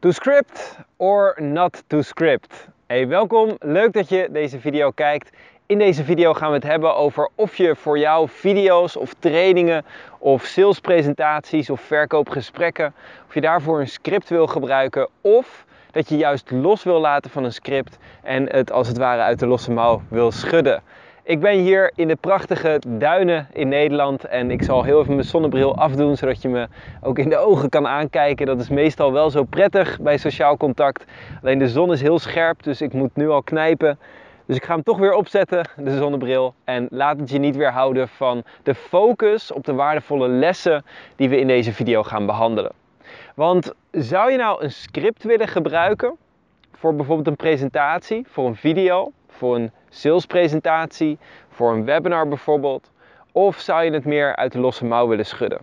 To script or not to script? Hey, welkom. Leuk dat je deze video kijkt. In deze video gaan we het hebben over of je voor jouw video's of trainingen of salespresentaties of verkoopgesprekken, of je daarvoor een script wil gebruiken of dat je juist los wil laten van een script en het als het ware uit de losse mouw wil schudden. Ik ben hier in de prachtige duinen in Nederland en ik zal heel even mijn zonnebril afdoen zodat je me ook in de ogen kan aankijken. Dat is meestal wel zo prettig bij sociaal contact. Alleen de zon is heel scherp, dus ik moet nu al knijpen. Dus ik ga hem toch weer opzetten, de zonnebril. En laat het je niet weerhouden van de focus op de waardevolle lessen die we in deze video gaan behandelen. Want zou je nou een script willen gebruiken voor bijvoorbeeld een presentatie, voor een video, voor een salespresentatie, voor een webinar bijvoorbeeld? Of zou je het meer uit de losse mouw willen schudden?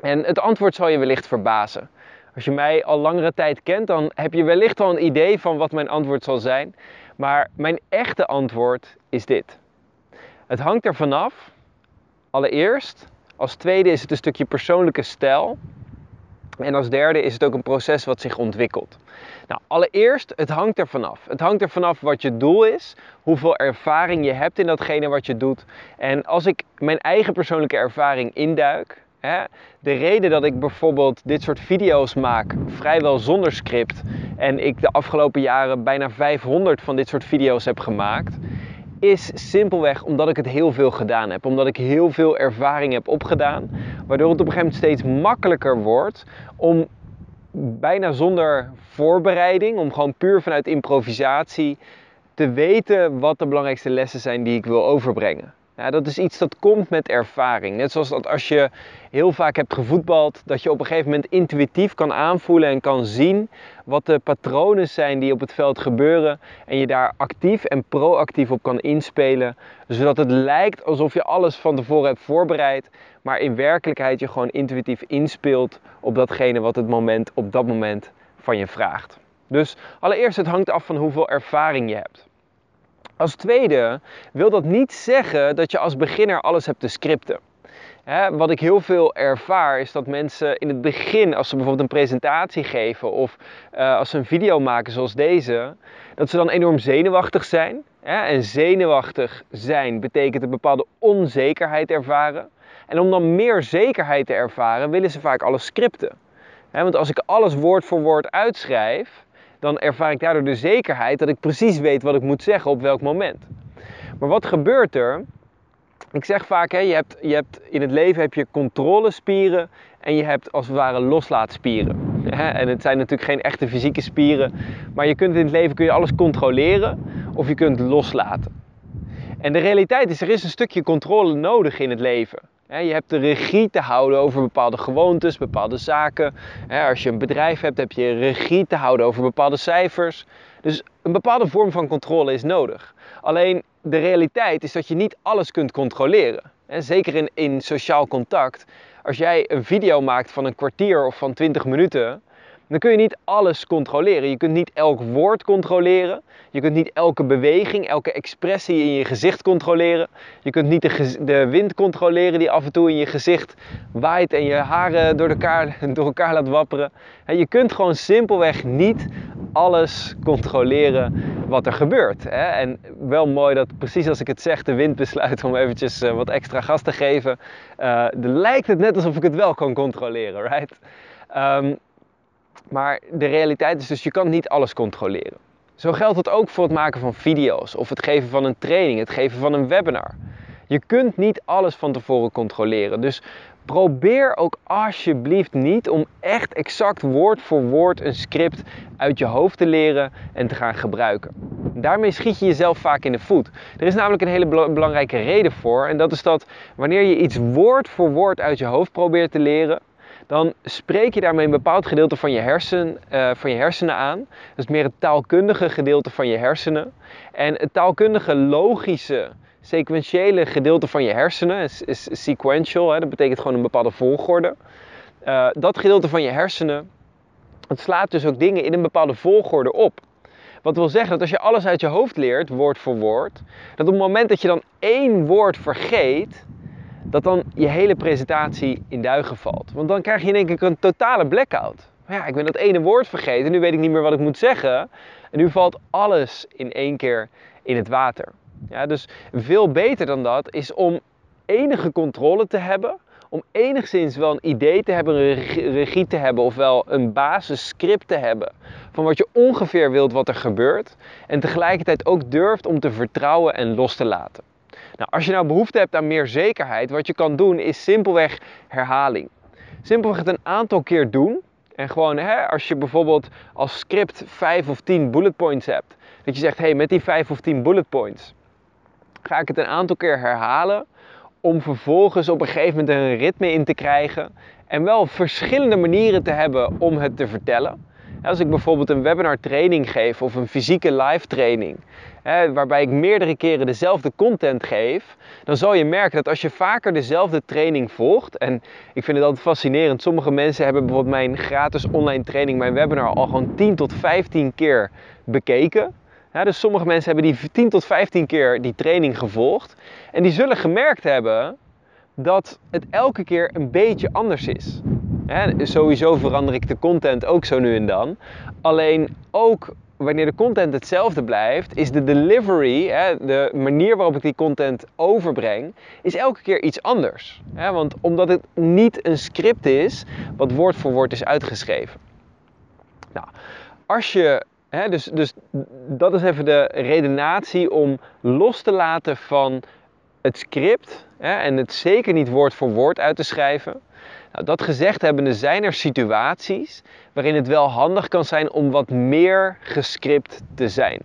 En het antwoord zal je wellicht verbazen. Als je mij al langere tijd kent, dan heb je wellicht al een idee van wat mijn antwoord zal zijn. Maar mijn echte antwoord is dit. Het hangt er vanaf. Allereerst. Als tweede is het een stukje persoonlijke stijl. En als derde is het ook een proces wat zich ontwikkelt. Nou, allereerst, het hangt er vanaf. Het hangt er vanaf wat je doel is, hoeveel ervaring je hebt in datgene wat je doet. En als ik mijn eigen persoonlijke ervaring induik, hè, de reden dat ik bijvoorbeeld dit soort video's maak, vrijwel zonder script, en ik de afgelopen jaren bijna 500 van dit soort video's heb gemaakt, is simpelweg omdat ik het heel veel gedaan heb. Omdat ik heel veel ervaring heb opgedaan. Waardoor het op een gegeven moment steeds makkelijker wordt om bijna zonder voorbereiding, om gewoon puur vanuit improvisatie te weten wat de belangrijkste lessen zijn die ik wil overbrengen. Dat is iets dat komt met ervaring. Net zoals dat als je heel vaak hebt gevoetbald, dat je op een gegeven moment intuïtief kan aanvoelen en kan zien wat de patronen zijn die op het veld gebeuren. En je daar actief en proactief op kan inspelen, zodat het lijkt alsof je alles van tevoren hebt voorbereid, maar in werkelijkheid je gewoon intuïtief inspeelt op datgene wat het moment op dat moment van je vraagt. Dus allereerst, het hangt af van hoeveel ervaring je hebt. Als tweede wil dat niet zeggen dat je als beginner alles hebt te scripten. wat ik heel veel ervaar is dat mensen in het begin, als ze bijvoorbeeld een presentatie geven of uh, als ze een video maken zoals deze, dat ze dan enorm zenuwachtig zijn. en zenuwachtig zijn betekent een bepaalde onzekerheid ervaren. En om dan meer zekerheid te ervaren, willen ze vaak alles scripten. want als ik alles woord voor woord uitschrijf, dan ervaar ik daardoor de zekerheid dat ik precies weet wat ik moet zeggen op welk moment. Maar wat gebeurt er? Ik zeg vaak, hè, je, hebt, je hebt, in het leven heb je controlespieren en je hebt als het ware loslaatspieren. En het zijn natuurlijk geen echte fysieke spieren, maar je kunt in het leven kun je alles controleren of je kunt loslaten. En de realiteit is, er is een stukje controle nodig in het leven. Je hebt de regie te houden over bepaalde gewoontes, bepaalde zaken. Als je een bedrijf hebt, heb je regie te houden over bepaalde cijfers. Dus een bepaalde vorm van controle is nodig. Alleen de realiteit is dat je niet alles kunt controleren. Zeker in, in sociaal contact. Als jij een video maakt van een kwartier of van 20 minuten, dan kun je niet alles controleren. Je kunt niet elk woord controleren. Je kunt niet elke beweging, elke expressie in je gezicht controleren. Je kunt niet de, de wind controleren die af en toe in je gezicht waait en je haren door elkaar, door elkaar laat wapperen. Je kunt gewoon simpelweg niet alles controleren wat er gebeurt. En wel mooi dat precies als ik het zeg, de wind besluit om eventjes eh, wat extra gas te geven. Uh, lijkt het net alsof ik het wel kan controleren, right? Um, maar de realiteit is dus, je kan niet alles controleren. Zo geldt het ook voor het maken van video's of het geven van een training, het geven van een webinar. Je kunt niet alles van tevoren controleren. Dus probeer ook alsjeblieft niet om echt exact woord voor woord een script uit je hoofd te leren en te gaan gebruiken. Daarmee schiet je jezelf vaak in de voet. Er is namelijk een hele belangrijke reden voor en dat is dat wanneer je iets woord voor woord uit je hoofd probeert te leren, dan spreek je daarmee een bepaald gedeelte van je, uh, van je hersenen aan. Dat is meer het taalkundige gedeelte van je hersenen. En het taalkundige, logische, sequentiële gedeelte van je hersenen is, is sequential, hè, dat betekent gewoon een bepaalde volgorde. Uh, dat gedeelte van je hersenen, het slaat dus ook dingen in een bepaalde volgorde op. Wat wil zeggen dat als je alles uit je hoofd leert, woord voor woord, dat op het moment dat je dan één woord vergeet, dat dan je hele presentatie in duigen valt. Want dan krijg je in één keer een totale blackout. Ja, ik ben dat ene woord vergeten, nu weet ik niet meer wat ik moet zeggen. En nu valt alles in één keer in het water. Ja, dus veel beter dan dat is om enige controle te hebben, om enigszins wel een idee te hebben, een regie te hebben, ofwel een basisscript te hebben van wat je ongeveer wilt wat er gebeurt. En tegelijkertijd ook durft om te vertrouwen en los te laten. Nou, als je nou behoefte hebt aan meer zekerheid, wat je kan doen is simpelweg herhaling. Simpelweg het een aantal keer doen. En gewoon, hè, als je bijvoorbeeld als script 5 of 10 bullet points hebt, dat je zegt, hé, hey, met die 5 of 10 bullet points ga ik het een aantal keer herhalen om vervolgens op een gegeven moment een ritme in te krijgen en wel verschillende manieren te hebben om het te vertellen. Als ik bijvoorbeeld een webinar training geef of een fysieke live training, waarbij ik meerdere keren dezelfde content geef, dan zal je merken dat als je vaker dezelfde training volgt, en ik vind het altijd fascinerend, sommige mensen hebben bijvoorbeeld mijn gratis online training, mijn webinar, al gewoon 10 tot 15 keer bekeken. Dus sommige mensen hebben die 10 tot 15 keer die training gevolgd. En die zullen gemerkt hebben dat het elke keer een beetje anders is. Sowieso verander ik de content ook zo nu en dan. Alleen ook wanneer de content hetzelfde blijft, is de delivery, de manier waarop ik die content overbreng, is elke keer iets anders. want omdat het niet een script is wat woord voor woord is uitgeschreven. Nou, als je dus, dus dat is even de redenatie om los te laten van het script en het zeker niet woord voor woord uit te schrijven. Nou, dat gezegd hebbende zijn er situaties waarin het wel handig kan zijn om wat meer gescript te zijn.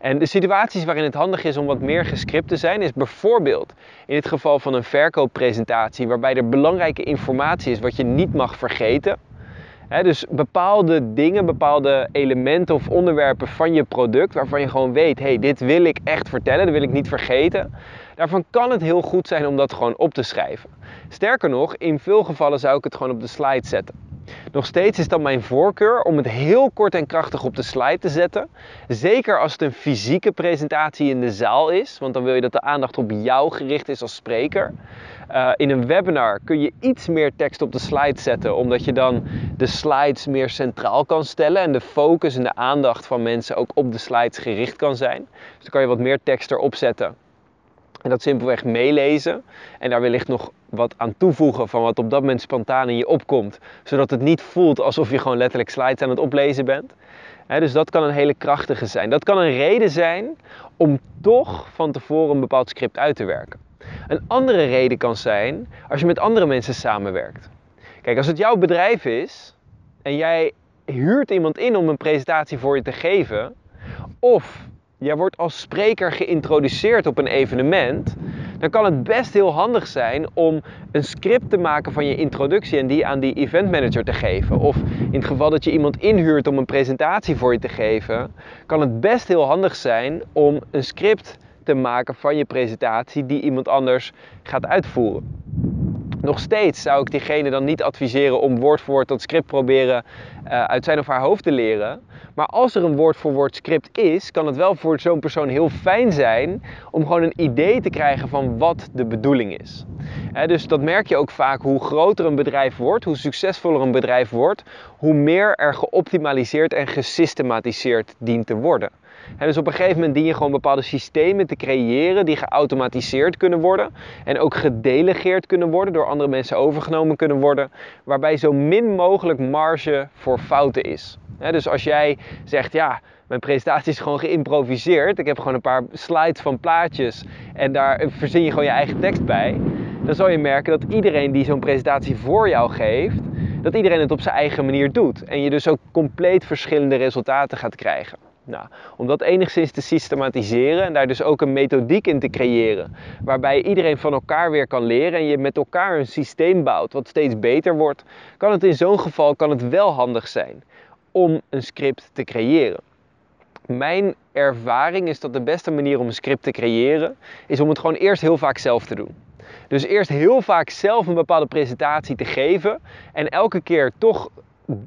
En de situaties waarin het handig is om wat meer gescript te zijn, is bijvoorbeeld in het geval van een verkooppresentatie waarbij er belangrijke informatie is wat je niet mag vergeten dus bepaalde dingen, bepaalde elementen of onderwerpen van je product waarvan je gewoon weet, hey, dit wil ik echt vertellen, dat wil ik niet vergeten. Daarvan kan het heel goed zijn om dat gewoon op te schrijven. Sterker nog, in veel gevallen zou ik het gewoon op de slide zetten. Nog steeds is dat mijn voorkeur om het heel kort en krachtig op de slide te zetten. Zeker als het een fysieke presentatie in de zaal is, want dan wil je dat de aandacht op jou gericht is als spreker. Uh, in een webinar kun je iets meer tekst op de slide zetten, omdat je dan de slides meer centraal kan stellen en de focus en de aandacht van mensen ook op de slides gericht kan zijn. Dus dan kan je wat meer tekst erop zetten. En dat simpelweg meelezen en daar wellicht nog wat aan toevoegen van wat op dat moment spontaan in je opkomt. Zodat het niet voelt alsof je gewoon letterlijk slides aan het oplezen bent. dus dat kan een hele krachtige zijn. Dat kan een reden zijn om toch van tevoren een bepaald script uit te werken. Een andere reden kan zijn als je met andere mensen samenwerkt. Kijk, als het jouw bedrijf is en jij huurt iemand in om een presentatie voor je te geven, of jij wordt als spreker geïntroduceerd op een evenement, dan kan het best heel handig zijn om een script te maken van je introductie en die aan die event manager te geven. Of in het geval dat je iemand inhuurt om een presentatie voor je te geven, kan het best heel handig zijn om een script te maken van je presentatie die iemand anders gaat uitvoeren. Nog steeds zou ik diegene dan niet adviseren om woord voor woord dat script proberen uh, uit zijn of haar hoofd te leren. Maar als er een woord voor woord script is, kan het wel voor zo'n persoon heel fijn zijn om gewoon een idee te krijgen van wat de bedoeling is. dus dat merk je ook vaak hoe groter een bedrijf wordt, hoe succesvoller een bedrijf wordt, hoe meer er geoptimaliseerd en gesystematiseerd dient te worden. En dus op een gegeven moment dien je gewoon bepaalde systemen te creëren die geautomatiseerd kunnen worden en ook gedelegeerd kunnen worden, door andere mensen overgenomen kunnen worden, waarbij zo min mogelijk marge voor fouten is. dus als jij zegt, ja, mijn presentatie is gewoon geïmproviseerd, ik heb gewoon een paar slides van plaatjes en daar verzin je gewoon je eigen tekst bij, dan zal je merken dat iedereen die zo'n presentatie voor jou geeft, dat iedereen het op zijn eigen manier doet. En je dus ook compleet verschillende resultaten gaat krijgen. Nou, om dat enigszins te systematiseren en daar dus ook een methodiek in te creëren, waarbij iedereen van elkaar weer kan leren en je met elkaar een systeem bouwt wat steeds beter wordt, kan het in zo'n geval kan het wel handig zijn om een script te creëren. Mijn ervaring is dat de beste manier om een script te creëren is om het gewoon eerst heel vaak zelf te doen. Dus eerst heel vaak zelf een bepaalde presentatie te geven en elke keer toch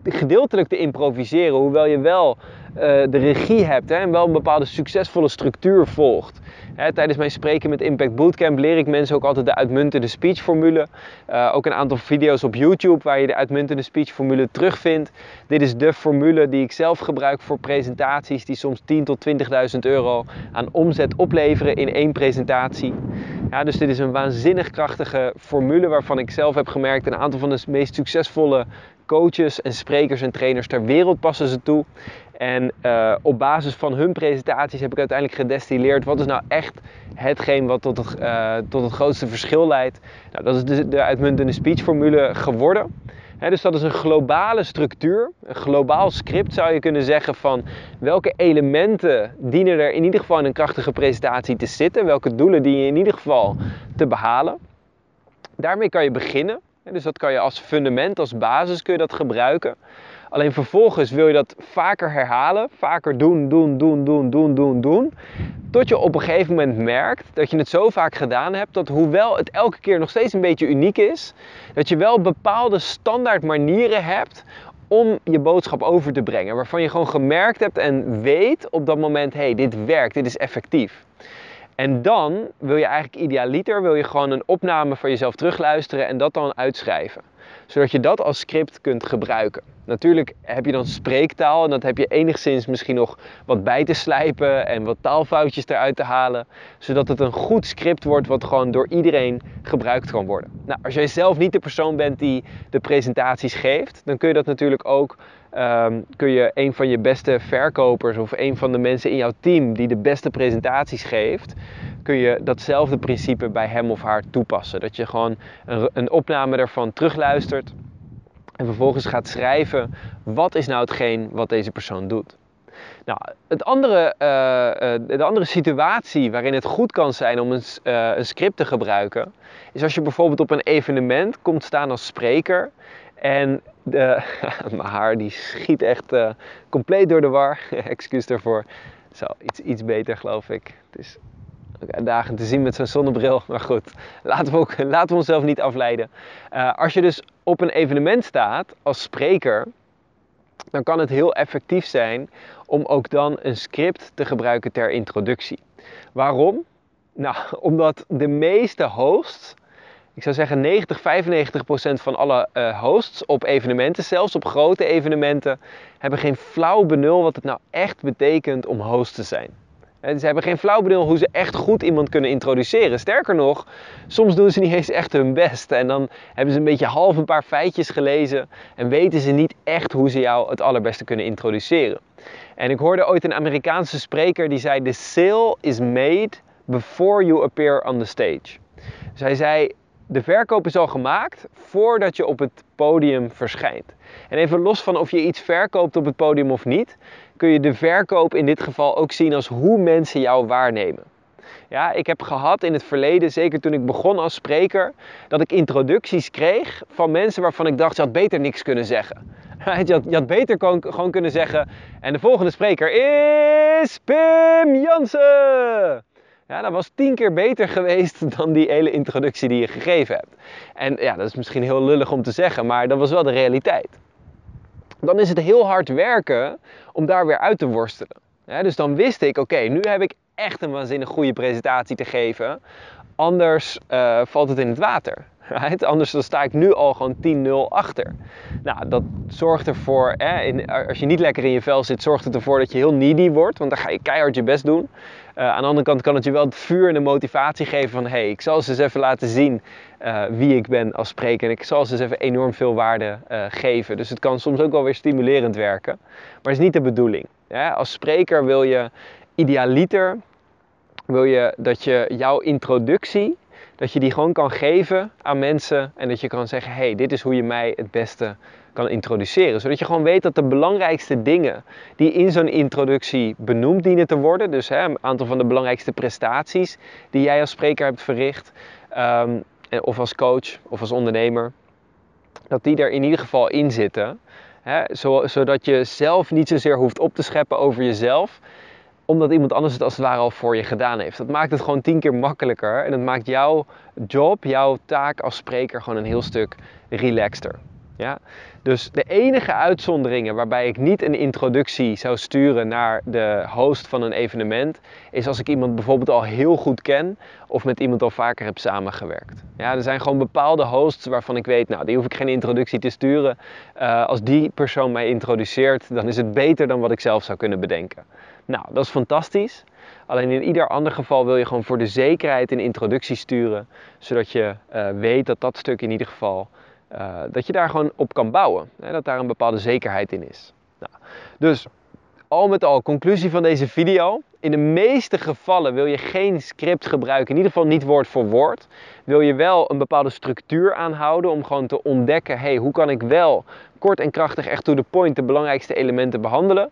gedeeltelijk te improviseren, hoewel je wel uh, de regie hebt hè, en wel een bepaalde succesvolle structuur volgt. Hè, tijdens mijn spreken met Impact Bootcamp leer ik mensen ook altijd de uitmuntende speechformule. Uh, ook een aantal video's op YouTube waar je de uitmuntende speechformule terugvindt. Dit is de formule die ik zelf gebruik voor presentaties die soms 10 tot 20.000 euro aan omzet opleveren in één presentatie. Ja, dus dit is een waanzinnig krachtige formule waarvan ik zelf heb gemerkt een aantal van de meest succesvolle coaches en sprekers en trainers ter wereld passen ze toe. En uh, op basis van hun presentaties heb ik uiteindelijk gedestilleerd wat is nou echt hetgeen wat tot het, uh, tot het grootste verschil leidt. Nou, dat is de, de uitmuntende speechformule geworden. Dus dat is een globale structuur, een globaal script zou je kunnen zeggen van welke elementen dienen er in ieder geval in een krachtige presentatie te zitten, welke doelen dien je in ieder geval te behalen. Daarmee kan je beginnen. Dus dat kan je als fundament, als basis kun je dat gebruiken. Alleen vervolgens wil je dat vaker herhalen, vaker doen, doen, doen, doen, doen, doen, doen. Tot je op een gegeven moment merkt dat je het zo vaak gedaan hebt dat hoewel het elke keer nog steeds een beetje uniek is, dat je wel bepaalde standaard manieren hebt om je boodschap over te brengen. Waarvan je gewoon gemerkt hebt en weet op dat moment, hé, hey, dit werkt, dit is effectief. En dan wil je eigenlijk idealiter, wil je gewoon een opname van jezelf terugluisteren en dat dan uitschrijven. Zodat je dat als script kunt gebruiken. Natuurlijk heb je dan spreektaal en dat heb je enigszins misschien nog wat bij te slijpen en wat taalfoutjes eruit te halen. Zodat het een goed script wordt wat gewoon door iedereen gebruikt kan worden. Nou, als jij zelf niet de persoon bent die de presentaties geeft, dan kun je dat natuurlijk ook um, kun je een van je beste verkopers of een van de mensen in jouw team die de beste presentaties geeft, kun je datzelfde principe bij hem of haar toepassen. Dat je gewoon een, een opname daarvan terugluistert en vervolgens gaat schrijven wat is nou hetgeen wat deze persoon doet. Nou, het andere, uh, de andere situatie waarin het goed kan zijn om een, uh, een script te gebruiken, is als je bijvoorbeeld op een evenement komt staan als spreker en de, mijn haar die schiet echt compleet door de war. Excuus daarvoor. Zo, iets, iets beter geloof ik. Het is dagen te zien met zo'n zonnebril. Maar goed, laten we, ook, laten we onszelf niet afleiden. Uh, als je dus op een evenement staat als spreker, dan kan het heel effectief zijn om ook dan een script te gebruiken ter introductie. Waarom? Nou, omdat de meeste hosts ik zou zeggen 90, 95 procent van alle uh, hosts op evenementen, zelfs op grote evenementen, hebben geen flauw benul wat het nou echt betekent om host te zijn. Ze hebben geen flauw benul hoe ze echt goed iemand kunnen introduceren. Sterker nog, soms doen ze niet eens echt hun best. En dan hebben ze een beetje half een paar feitjes gelezen en weten ze niet echt hoe ze jou het allerbeste kunnen introduceren. En ik hoorde ooit een Amerikaanse spreker die zei: The sale is made before you appear on the stage. Dus hij zei: de verkoop is al gemaakt voordat je op het podium verschijnt. En even los van of je iets verkoopt op het podium of niet, kun je de verkoop in dit geval ook zien als hoe mensen jou waarnemen. Ja, ik heb gehad in het verleden, zeker toen ik begon als spreker, dat ik introducties kreeg van mensen waarvan ik dacht, je had beter niks kunnen zeggen. Je had, had beter gewoon kunnen zeggen, en de volgende spreker is Pim Jansen. Ja, dat was tien keer beter geweest dan die hele introductie die je gegeven hebt. En ja, dat is misschien heel lullig om te zeggen, maar dat was wel de realiteit. Dan is het heel hard werken om daar weer uit te worstelen. Ja, dus dan wist ik, oké, nu heb ik echt een waanzinnig goede presentatie te geven. Anders uh, valt het in het water. Right? Anders dan sta ik nu al gewoon 10-0 achter. Nou, dat zorgt ervoor, hè, in, als je niet lekker in je vel zit, zorgt het ervoor dat je heel needy wordt. Want dan ga je keihard je best doen. Uh, aan de andere kant kan het je wel het vuur en de motivatie geven van... hé, hey, ik zal ze eens even laten zien uh, wie ik ben als spreker. En ik zal ze eens even enorm veel waarde uh, geven. Dus het kan soms ook wel weer stimulerend werken. Maar het is niet de bedoeling. Als spreker wil je idealiter... wil je dat je jouw introductie dat je die gewoon kan geven aan mensen en dat je kan zeggen: hey, dit is hoe je mij het beste kan introduceren. Zodat je gewoon weet dat de belangrijkste dingen die in zo'n introductie benoemd dienen te worden, dus hè, een aantal van de belangrijkste prestaties die jij als spreker hebt verricht, um, of als coach of als ondernemer, dat die er in ieder geval in zitten. Hè, zodat je zelf niet zozeer hoeft op te scheppen over jezelf, omdat iemand anders het als het ware al voor je gedaan heeft. Dat maakt het gewoon tien keer makkelijker en dat maakt jouw job, jouw taak als spreker gewoon een heel stuk relaxter. Ja? Dus de enige uitzonderingen waarbij ik niet een introductie zou sturen naar de host van een evenement, is als ik iemand bijvoorbeeld al heel goed ken of met iemand al vaker heb samengewerkt. Ja, er zijn gewoon bepaalde hosts waarvan ik weet, nou, die hoef ik geen introductie te sturen. Uh, als die persoon mij introduceert, dan is het beter dan wat ik zelf zou kunnen bedenken. Nou, dat is fantastisch. Alleen in ieder ander geval wil je gewoon voor de zekerheid een introductie sturen, zodat je uh, weet dat dat stuk in ieder geval uh, dat je daar gewoon op kan bouwen. Hè, dat daar een bepaalde zekerheid in is. Nou, dus al met al, conclusie van deze video. In de meeste gevallen wil je geen script gebruiken, in ieder geval niet woord voor woord. Wil je wel een bepaalde structuur aanhouden om gewoon te ontdekken, hey, hoe kan ik wel kort en krachtig echt to the point de belangrijkste elementen behandelen.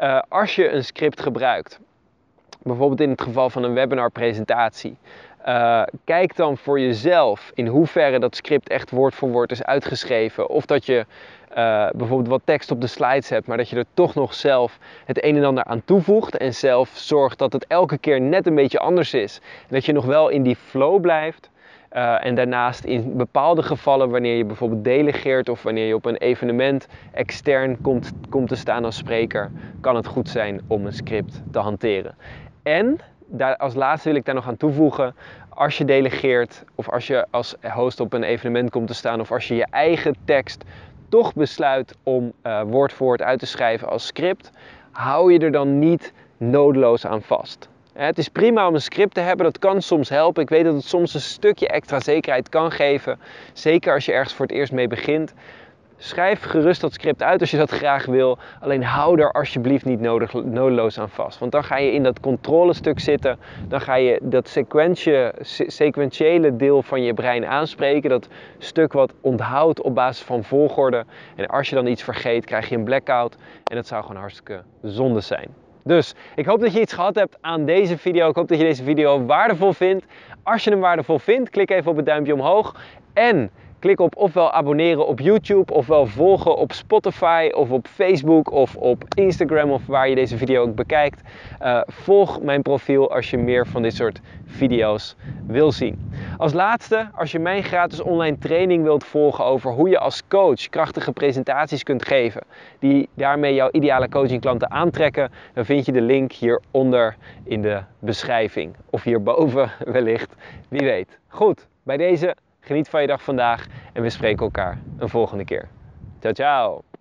Uh, als je een script gebruikt, bijvoorbeeld in het geval van een webinar presentatie, uh, kijk dan voor jezelf in hoeverre dat script echt woord voor woord is uitgeschreven. Of dat je uh, bijvoorbeeld wat tekst op de slides hebt, maar dat je er toch nog zelf het een en ander aan toevoegt. En zelf zorgt dat het elke keer net een beetje anders is. En dat je nog wel in die flow blijft. Uh, en daarnaast in bepaalde gevallen, wanneer je bijvoorbeeld delegeert of wanneer je op een evenement extern komt, komt te staan als spreker, kan het goed zijn om een script te hanteren. En daar, als laatste wil ik daar nog aan toevoegen. Als je delegeert of als je als host op een evenement komt te staan of als je je eigen tekst toch besluit om uh, woord voor woord uit te schrijven als script, hou je er dan niet nodeloos aan vast. Het is prima om een script te hebben, dat kan soms helpen. Ik weet dat het soms een stukje extra zekerheid kan geven, zeker als je ergens voor het eerst mee begint. Schrijf gerust dat script uit als je dat graag wil. Alleen hou er alsjeblieft niet nodig, nodeloos aan vast. Want dan ga je in dat controlestuk zitten. Dan ga je dat sequentiële deel van je brein aanspreken. Dat stuk wat onthoudt op basis van volgorde. En als je dan iets vergeet, krijg je een blackout. En dat zou gewoon hartstikke zonde zijn. Dus ik hoop dat je iets gehad hebt aan deze video. Ik hoop dat je deze video waardevol vindt. Als je hem waardevol vindt, klik even op het duimpje omhoog. En Klik op ofwel abonneren op YouTube, ofwel volgen op Spotify of op Facebook of op Instagram of waar je deze video ook bekijkt. Uh, volg mijn profiel als je meer van dit soort video's wil zien. Als laatste, als je mijn gratis online training wilt volgen over hoe je als coach krachtige presentaties kunt geven, die daarmee jouw ideale coachingklanten aantrekken, dan vind je de link hieronder in de beschrijving. Of hierboven wellicht, wie weet. Goed, bij deze Geniet van je dag vandaag en we spreken elkaar een volgende keer. Ciao, ciao!